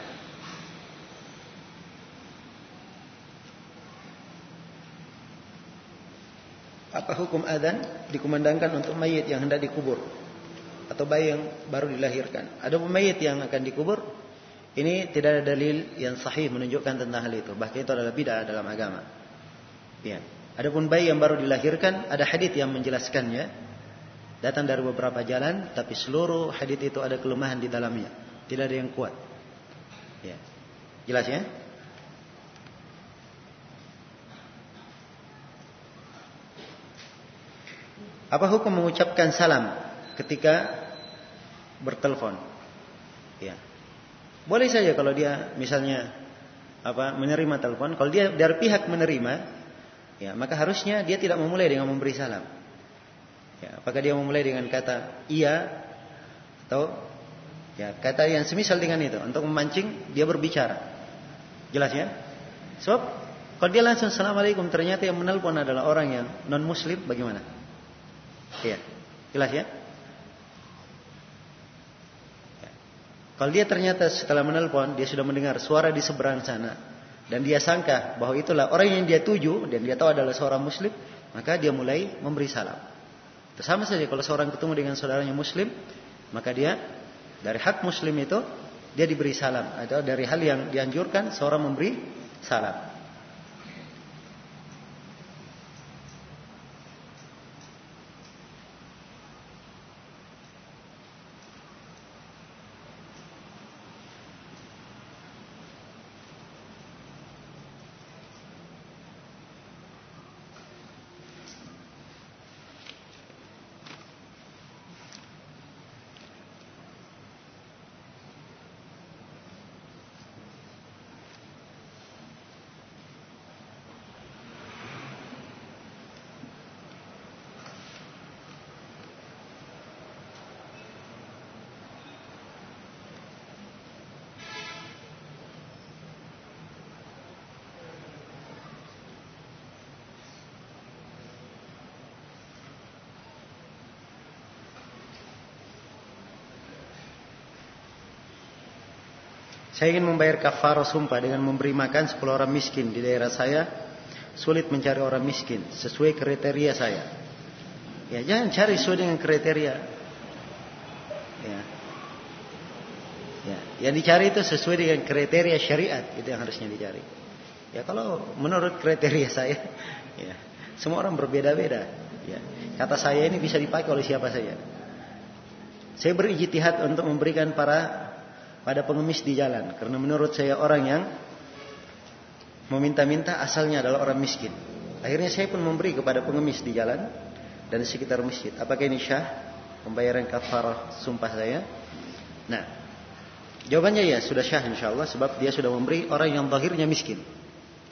[SPEAKER 1] apa hukum adzan dikumandangkan untuk mayit yang hendak dikubur? Atau bayi yang baru dilahirkan. Ada mayit yang akan dikubur, ini tidak ada dalil yang sahih menunjukkan tentang hal itu. Bahkan itu adalah bid'ah dalam agama. Ya. Adapun bayi yang baru dilahirkan, ada hadis yang menjelaskannya. Datang dari beberapa jalan, tapi seluruh hadis itu ada kelemahan di dalamnya. Tidak ada yang kuat. Ya. Jelas ya? Apa hukum mengucapkan salam ketika bertelepon. Ya. Boleh saja kalau dia misalnya apa menerima telepon, kalau dia dari pihak menerima, ya maka harusnya dia tidak memulai dengan memberi salam. Ya, apakah dia memulai dengan kata iya atau ya kata yang semisal dengan itu untuk memancing dia berbicara. Jelas ya? Sebab kalau dia langsung assalamualaikum ternyata yang menelpon adalah orang yang non muslim bagaimana? Iya, jelas ya? Kalau dia ternyata setelah menelpon dia sudah mendengar suara di seberang sana dan dia sangka bahwa itulah orang yang dia tuju dan dia tahu adalah seorang muslim, maka dia mulai memberi salam. Itu sama saja kalau seorang ketemu dengan saudaranya muslim, maka dia dari hak muslim itu dia diberi salam atau dari hal yang dianjurkan seorang memberi salam. Saya ingin membayar kafarah sumpah dengan memberi makan 10 orang miskin di daerah saya. Sulit mencari orang miskin sesuai kriteria saya. Ya, jangan cari sesuai dengan kriteria. Ya. Ya, yang dicari itu sesuai dengan kriteria syariat itu yang harusnya dicari. Ya kalau menurut kriteria saya, ya semua orang berbeda-beda. Ya, kata saya ini bisa dipakai oleh siapa saja. Saya berijtihad untuk memberikan para pada pengemis di jalan karena menurut saya orang yang meminta-minta asalnya adalah orang miskin. Akhirnya saya pun memberi kepada pengemis di jalan dan di sekitar masjid. Apakah ini syah? Pembayaran kafarah sumpah saya. Nah, jawabannya ya sudah syah insya Allah sebab dia sudah memberi orang yang zahirnya miskin.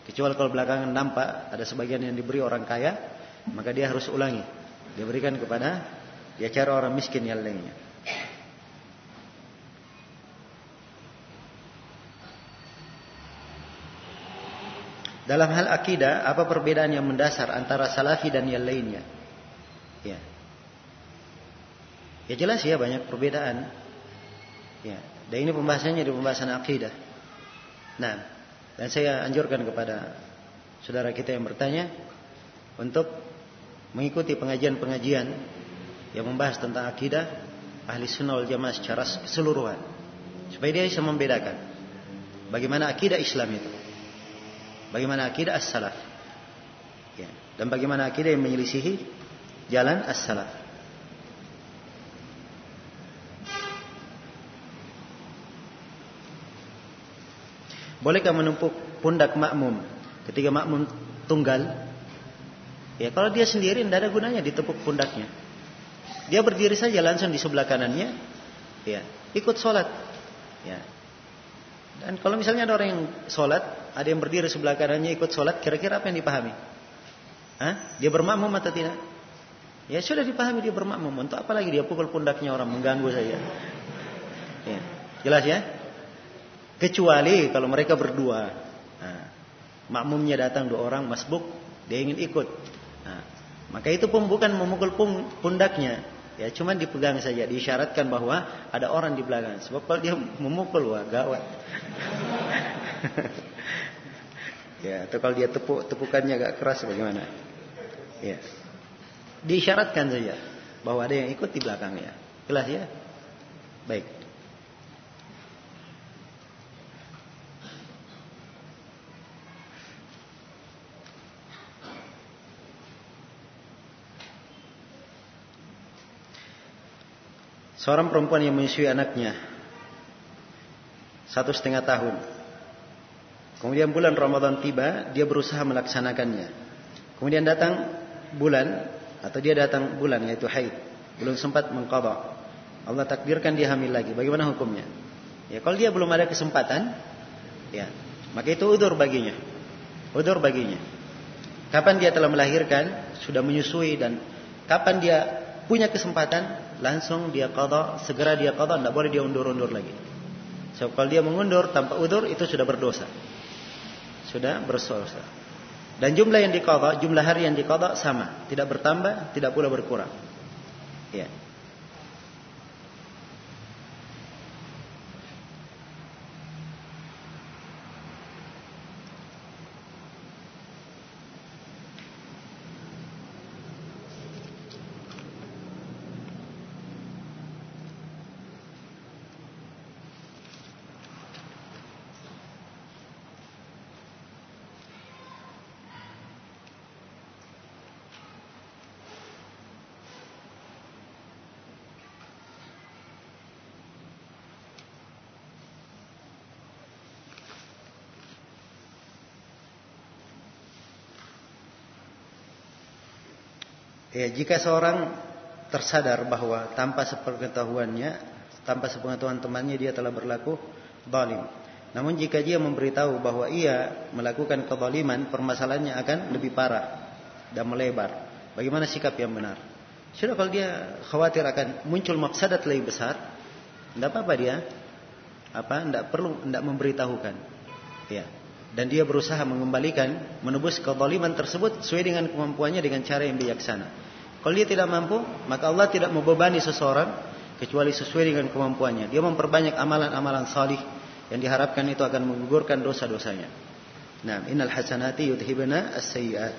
[SPEAKER 1] Kecuali kalau belakangan nampak ada sebagian yang diberi orang kaya, maka dia harus ulangi. Dia berikan kepada dia cara orang miskin yang lainnya. Dalam hal akidah, apa perbedaan yang mendasar antara salafi dan yang lainnya? Ya. Ya jelas ya banyak perbedaan. Ya. Dan ini pembahasannya di pembahasan akidah. Nah, dan saya anjurkan kepada saudara kita yang bertanya untuk mengikuti pengajian-pengajian yang membahas tentang akidah ahli sunnah wal jamaah secara keseluruhan supaya dia bisa membedakan bagaimana akidah Islam itu Bagaimana akidah as-salaf. Ya. Dan bagaimana akidah yang menyelisihi jalan as-salaf. Bolehkah menumpuk pundak makmum ketika makmum tunggal? Ya kalau dia sendiri tidak ada gunanya ditepuk pundaknya. Dia berdiri saja langsung di sebelah kanannya, ya ikut sholat. Ya, dan kalau misalnya ada orang yang sholat, ada yang berdiri sebelah kanannya ikut sholat, kira-kira apa yang dipahami? Hah? Dia bermakmum atau tidak? Ya sudah dipahami dia bermakmum. Untuk apa lagi dia pukul pundaknya orang mengganggu saja? Ya. Jelas ya? Kecuali kalau mereka berdua. Nah, makmumnya datang dua orang masbuk, dia ingin ikut. Nah, maka itu pun bukan memukul pundaknya, Ya, cuman dipegang saja, diisyaratkan bahwa ada orang di belakang. Sebab kalau dia memukul, wah gawat. ya, atau kalau dia tepuk tepukannya agak keras bagaimana? Ya. Diisyaratkan saja bahwa ada yang ikut di belakangnya. Jelas ya? Baik. Seorang perempuan yang menyusui anaknya satu setengah tahun. Kemudian bulan Ramadan tiba, dia berusaha melaksanakannya. Kemudian datang bulan atau dia datang bulan yaitu haid, belum sempat mengqadha. Allah takdirkan dia hamil lagi. Bagaimana hukumnya? Ya kalau dia belum ada kesempatan, ya maka itu udur baginya. Udur baginya. Kapan dia telah melahirkan, sudah menyusui dan kapan dia punya kesempatan, langsung dia qada, segera dia qada, tidak boleh dia undur-undur lagi. So, kalau dia mengundur tanpa udur itu sudah berdosa. Sudah berdosa. Dan jumlah yang diqada, jumlah hari yang diqada sama, tidak bertambah, tidak pula berkurang. Ya. Ya, jika seorang tersadar bahwa tanpa sepengetahuannya, tanpa sepengetahuan temannya dia telah berlaku zalim. Namun jika dia memberitahu bahwa ia melakukan kezaliman, permasalahannya akan lebih parah dan melebar. Bagaimana sikap yang benar? Sudah kalau dia khawatir akan muncul mafsadat lebih besar, tidak apa-apa dia apa tidak perlu tidak memberitahukan. Ya. Dan dia berusaha mengembalikan menebus kezaliman tersebut sesuai dengan kemampuannya dengan cara yang bijaksana. Kalau dia tidak mampu, maka Allah tidak membebani seseorang kecuali sesuai dengan kemampuannya. Dia memperbanyak amalan-amalan salih yang diharapkan itu akan menggugurkan dosa-dosanya. Nah, innal hasanati yudhibna as-sayyi'at.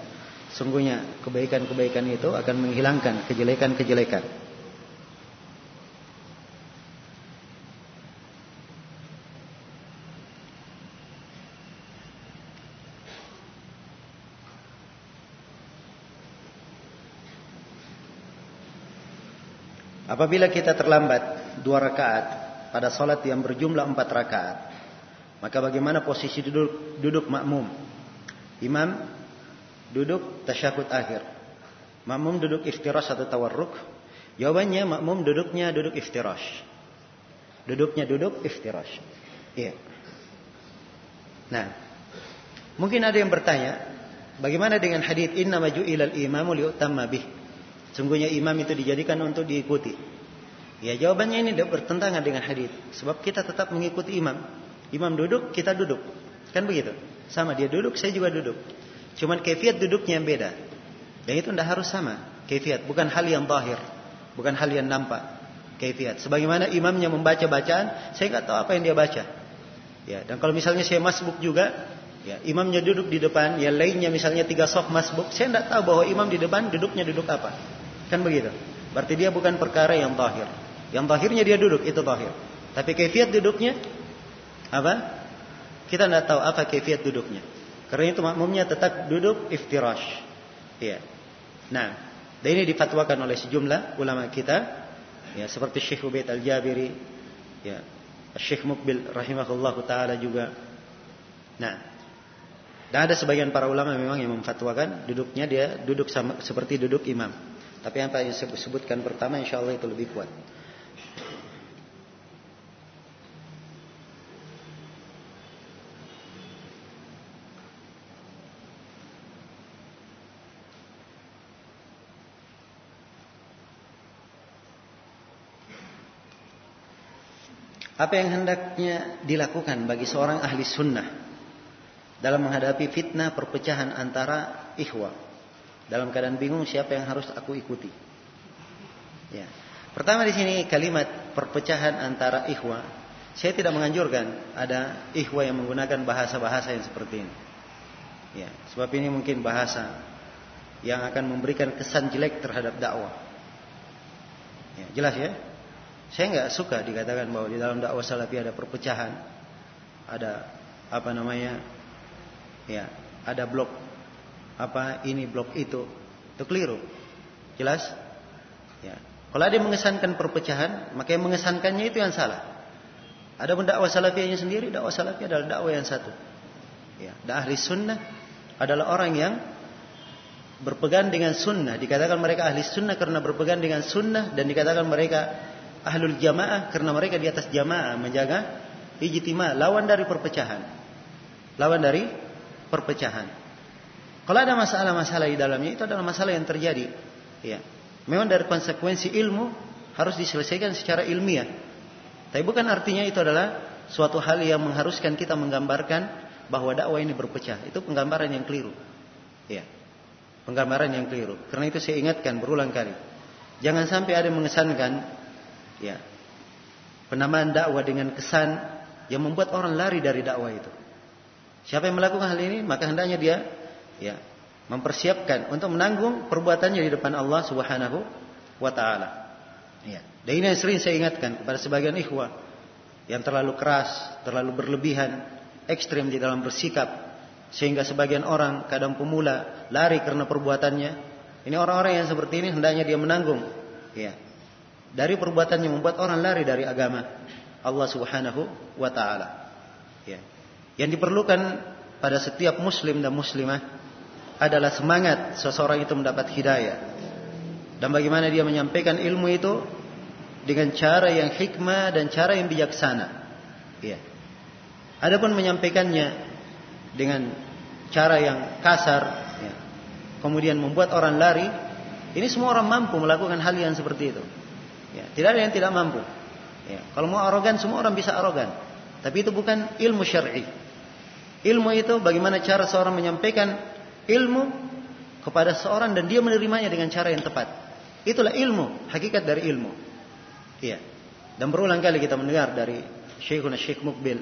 [SPEAKER 1] Sungguhnya kebaikan-kebaikan itu akan menghilangkan kejelekan-kejelekan. Apabila kita terlambat dua rakaat pada sholat yang berjumlah empat rakaat, maka bagaimana posisi duduk, duduk makmum? Imam duduk tasyahud akhir. Makmum duduk iftirash atau tawarruk. Jawabannya makmum duduknya duduk iftirash. Duduknya duduk iftirash. Iya. Nah, mungkin ada yang bertanya, bagaimana dengan hadis inna maju ilal imamu liutamma bih? Sungguhnya imam itu dijadikan untuk diikuti. Ya jawabannya ini tidak bertentangan dengan hadis. Sebab kita tetap mengikuti imam. Imam duduk, kita duduk. Kan begitu? Sama dia duduk, saya juga duduk. Cuman kefiat duduknya yang beda. Dan itu tidak harus sama. Kefiat bukan hal yang zahir, bukan hal yang nampak. Kefiat. Sebagaimana imamnya membaca bacaan, saya nggak tahu apa yang dia baca. Ya, dan kalau misalnya saya masbuk juga, ya, imamnya duduk di depan, yang lainnya misalnya tiga soft masbuk, saya tidak tahu bahwa imam di depan duduknya duduk apa. Kan begitu. Berarti dia bukan perkara yang zahir. Yang zahirnya dia duduk itu zahir. Tapi kefiat duduknya apa? Kita tidak tahu apa kefiat duduknya. Karena itu makmumnya tetap duduk iftirash. Ya. Nah, dan ini difatwakan oleh sejumlah ulama kita, ya seperti Syekh Ubaid Al-Jabiri, ya, Syekh Mukbil rahimahullah taala juga. Nah, dan ada sebagian para ulama memang yang memfatwakan duduknya dia duduk sama, seperti duduk imam. Tapi yang saya sebutkan pertama insya Allah itu lebih kuat. Apa yang hendaknya dilakukan bagi seorang ahli sunnah dalam menghadapi fitnah perpecahan antara ikhwah dalam keadaan bingung siapa yang harus aku ikuti. Ya. Pertama di sini kalimat perpecahan antara ikhwah. Saya tidak menganjurkan ada ikhwah yang menggunakan bahasa-bahasa yang seperti ini. Ya, sebab ini mungkin bahasa yang akan memberikan kesan jelek terhadap dakwah. Ya, jelas ya? Saya nggak suka dikatakan bahwa di dalam dakwah salafi ada perpecahan, ada apa namanya, ya, ada blok apa ini blok itu? Itu keliru. Jelas? Ya. Kalau ada yang mengesankan perpecahan maka yang mengesankannya itu yang salah. Ada pun dakwah salafiyahnya sendiri dakwah salafiyah adalah dakwah yang satu. Ya. Ahli sunnah adalah orang yang berpegang dengan sunnah. Dikatakan mereka ahli sunnah karena berpegang dengan sunnah dan dikatakan mereka ahlul jamaah karena mereka di atas jamaah menjaga ijtima lawan dari perpecahan. Lawan dari perpecahan kalau ada masalah-masalah di dalamnya itu adalah masalah yang terjadi. Ya. Memang dari konsekuensi ilmu harus diselesaikan secara ilmiah. Tapi bukan artinya itu adalah suatu hal yang mengharuskan kita menggambarkan bahwa dakwah ini berpecah. Itu penggambaran yang keliru. Ya. Penggambaran yang keliru. Karena itu saya ingatkan berulang kali. Jangan sampai ada yang mengesankan ya penamaan dakwah dengan kesan yang membuat orang lari dari dakwah itu. Siapa yang melakukan hal ini maka hendaknya dia ya mempersiapkan untuk menanggung perbuatannya di depan Allah Subhanahu wa taala. Ya. Dan ini yang sering saya ingatkan kepada sebagian ikhwah yang terlalu keras, terlalu berlebihan, ekstrem di dalam bersikap sehingga sebagian orang kadang pemula lari karena perbuatannya. Ini orang-orang yang seperti ini hendaknya dia menanggung ya. Dari perbuatannya membuat orang lari dari agama Allah Subhanahu wa taala. Ya. Yang diperlukan pada setiap muslim dan muslimah adalah semangat seseorang itu mendapat hidayah. Dan bagaimana dia menyampaikan ilmu itu dengan cara yang hikmah dan cara yang bijaksana. Ya. Adapun menyampaikannya dengan cara yang kasar, ya. kemudian membuat orang lari, ini semua orang mampu melakukan hal yang seperti itu. Ya. Tidak ada yang tidak mampu. Ya. Kalau mau arogan, semua orang bisa arogan. Tapi itu bukan ilmu syar'i. Ilmu itu bagaimana cara seorang menyampaikan ilmu kepada seorang dan dia menerimanya dengan cara yang tepat. Itulah ilmu, hakikat dari ilmu. Iya. Dan berulang kali kita mendengar dari Syekhuna Syekh Mukbil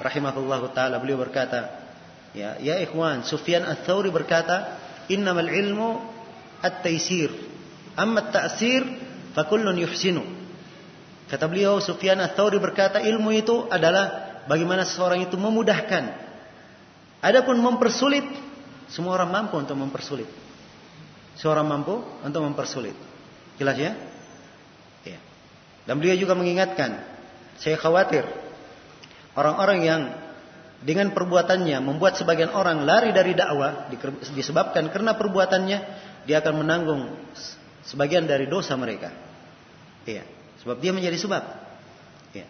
[SPEAKER 1] rahimahullah taala beliau berkata, ya, ya ikhwan, Sufyan Ats-Tsauri berkata, "Innamal ilmu at-taisir, amma at-ta'sir fa kullun yuhsinu." Kata beliau Sufyan Ats-Tsauri berkata, ilmu itu adalah bagaimana seseorang itu memudahkan. Adapun mempersulit semua orang mampu untuk mempersulit. Seorang mampu untuk mempersulit. Jelas ya? Ya. Dan beliau juga mengingatkan, saya khawatir orang-orang yang dengan perbuatannya membuat sebagian orang lari dari dakwah disebabkan karena perbuatannya dia akan menanggung sebagian dari dosa mereka. Iya, sebab dia menjadi sebab. Iya.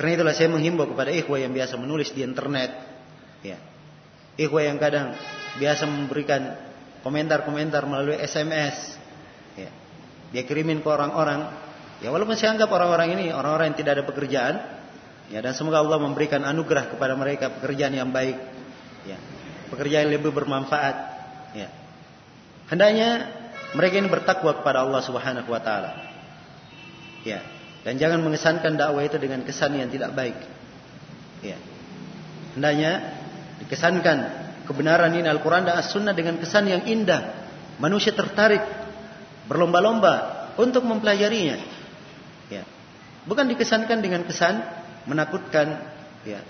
[SPEAKER 1] Karena itulah saya menghimbau kepada ikhwah yang biasa menulis di internet, ya. Ikhwah yang kadang biasa memberikan komentar-komentar melalui SMS, ya. Dia kirimin ke orang-orang Ya walaupun saya anggap orang-orang ini orang-orang yang tidak ada pekerjaan, ya dan semoga Allah memberikan anugerah kepada mereka pekerjaan yang baik, ya pekerjaan yang lebih bermanfaat, ya. Hendaknya mereka ini bertakwa kepada Allah Subhanahu Wa Taala, ya dan jangan mengesankan dakwah itu dengan kesan yang tidak baik, ya. Hendaknya dikesankan kebenaran ini Al-Quran dan As-Sunnah dengan kesan yang indah, manusia tertarik berlomba-lomba untuk mempelajarinya. Ya. Bukan dikesankan dengan kesan menakutkan, ya.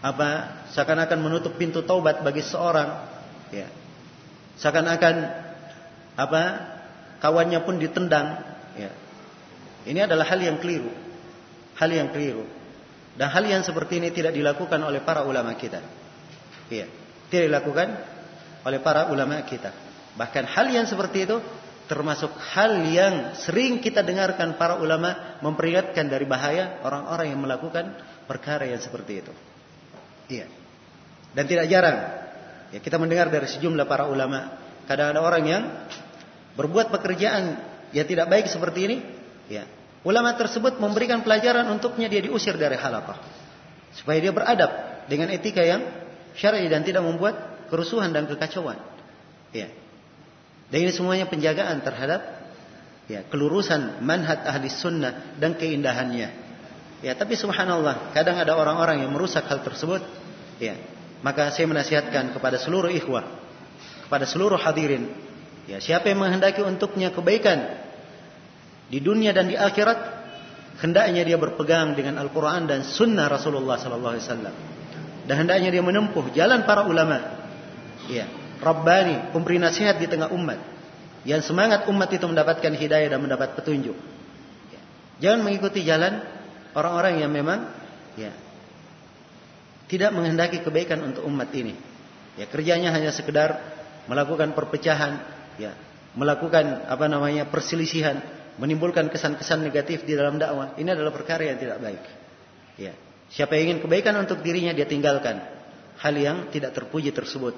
[SPEAKER 1] Apa seakan-akan menutup pintu taubat bagi seorang, ya. Seakan-akan apa kawannya pun ditendang, ya. Ini adalah hal yang keliru. Hal yang keliru. Dan hal yang seperti ini tidak dilakukan oleh para ulama kita. Ya. Tidak dilakukan oleh para ulama kita. Bahkan hal yang seperti itu termasuk hal yang sering kita dengarkan para ulama memperingatkan dari bahaya orang-orang yang melakukan perkara yang seperti itu. Iya. Dan tidak jarang ya kita mendengar dari sejumlah para ulama kadang ada orang yang berbuat pekerjaan yang tidak baik seperti ini, ya. Ulama tersebut memberikan pelajaran untuknya dia diusir dari halaqah supaya dia beradab dengan etika yang syar'i dan tidak membuat kerusuhan dan kekacauan. Ya. Dan ini semuanya penjagaan terhadap ya kelurusan manhaj ahli sunnah dan keindahannya. Ya, tapi subhanallah, kadang ada orang-orang yang merusak hal tersebut. Ya, maka saya menasihatkan kepada seluruh ikhwah, kepada seluruh hadirin, ya siapa yang menghendaki untuknya kebaikan di dunia dan di akhirat, hendaknya dia berpegang dengan Al-Quran dan Sunnah Rasulullah Sallallahu Alaihi Wasallam. Dan hendaknya dia menempuh jalan para ulama. Ya, Rabbani, pemberi nasihat di tengah umat. Yang semangat umat itu mendapatkan hidayah dan mendapat petunjuk. Ya. Jangan mengikuti jalan orang-orang yang memang ya tidak menghendaki kebaikan untuk umat ini. Ya, kerjanya hanya sekedar melakukan perpecahan, ya, melakukan apa namanya perselisihan, menimbulkan kesan-kesan negatif di dalam dakwah. Ini adalah perkara yang tidak baik. Ya. Siapa yang ingin kebaikan untuk dirinya dia tinggalkan hal yang tidak terpuji tersebut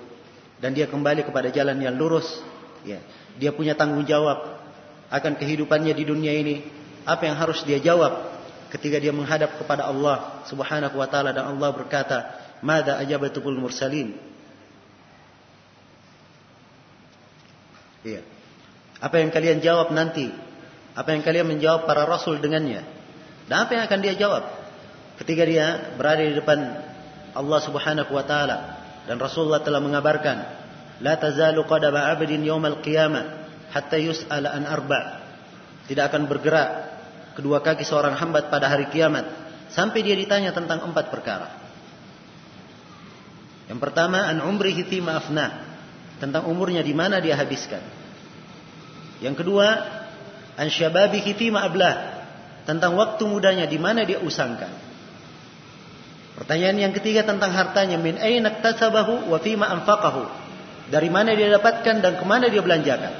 [SPEAKER 1] dan dia kembali kepada jalan yang lurus, ya. Dia punya tanggung jawab akan kehidupannya di dunia ini. Apa yang harus dia jawab ketika dia menghadap kepada Allah Subhanahu wa taala dan Allah berkata, "Mada ajabatul mursalin?" Iya. Apa yang kalian jawab nanti? Apa yang kalian menjawab para rasul dengannya? Dan apa yang akan dia jawab ketika dia berada di depan Allah Subhanahu wa taala dan Rasulullah telah mengabarkan, "La tazalu qadama 'abdin yaumal qiyamah hatta yus'ala an arba'." Tidak akan bergerak kedua kaki seorang hamba pada hari kiamat sampai dia ditanya tentang empat perkara. Yang pertama, an umrihi fi afna, tentang umurnya di mana dia habiskan. Yang kedua, an syababihi fi ablah, tentang waktu mudanya di mana dia usangkan. Pertanyaan yang ketiga tentang hartanya min aina tasabahu wa fima anfaqahu. Dari mana dia dapatkan dan ke mana dia belanjakan.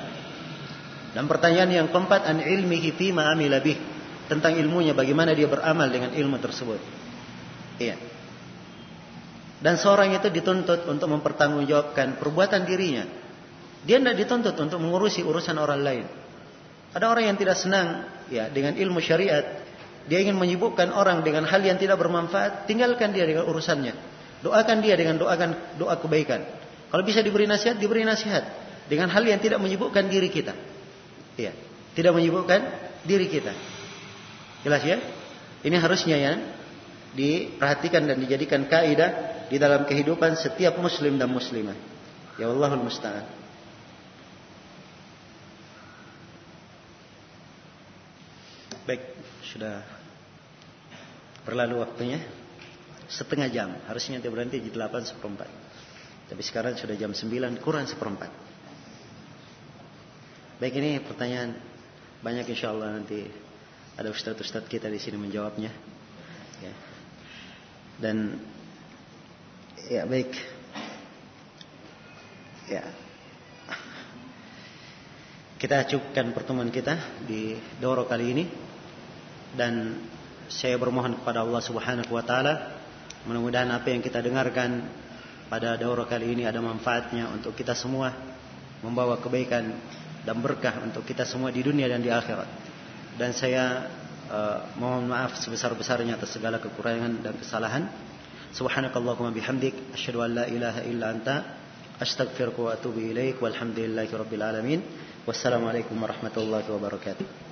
[SPEAKER 1] Dan pertanyaan yang keempat an ilmihi fima amila bih. Tentang ilmunya bagaimana dia beramal dengan ilmu tersebut. Iya. Dan seorang itu dituntut untuk mempertanggungjawabkan perbuatan dirinya. Dia tidak dituntut untuk mengurusi urusan orang lain. Ada orang yang tidak senang ya dengan ilmu syariat, dia ingin menyibukkan orang dengan hal yang tidak bermanfaat, tinggalkan dia dengan urusannya. Doakan dia dengan doakan doa kebaikan. Kalau bisa diberi nasihat, diberi nasihat dengan hal yang tidak menyibukkan diri kita. Iya, tidak menyibukkan diri kita. Jelas ya? Ini harusnya ya diperhatikan dan dijadikan kaidah di dalam kehidupan setiap muslim dan muslimah. Ya Allahul musta'an. Baik, sudah Berlalu waktunya setengah jam. Harusnya dia berhenti di 8 seperempat. Tapi sekarang sudah jam 9 kurang seperempat. Baik ini pertanyaan banyak insya Allah nanti ada ustadz-ustadz kita di sini menjawabnya. Ya. Dan ya baik. Ya. Kita cukupkan pertemuan kita di Doro kali ini dan saya bermohon kepada Allah Subhanahu wa taala mudah-mudahan apa yang kita dengarkan pada daurah kali ini ada manfaatnya untuk kita semua membawa kebaikan dan berkah untuk kita semua di dunia dan di akhirat. Dan saya uh, mohon maaf sebesar-besarnya atas segala kekurangan dan kesalahan. Subhanakallahumma bihamdik asyhadu an la ilaha illa anta astaghfiruka wa atubu ilaik walhamdulillahi rabbil alamin. Wassalamualaikum warahmatullahi wabarakatuh.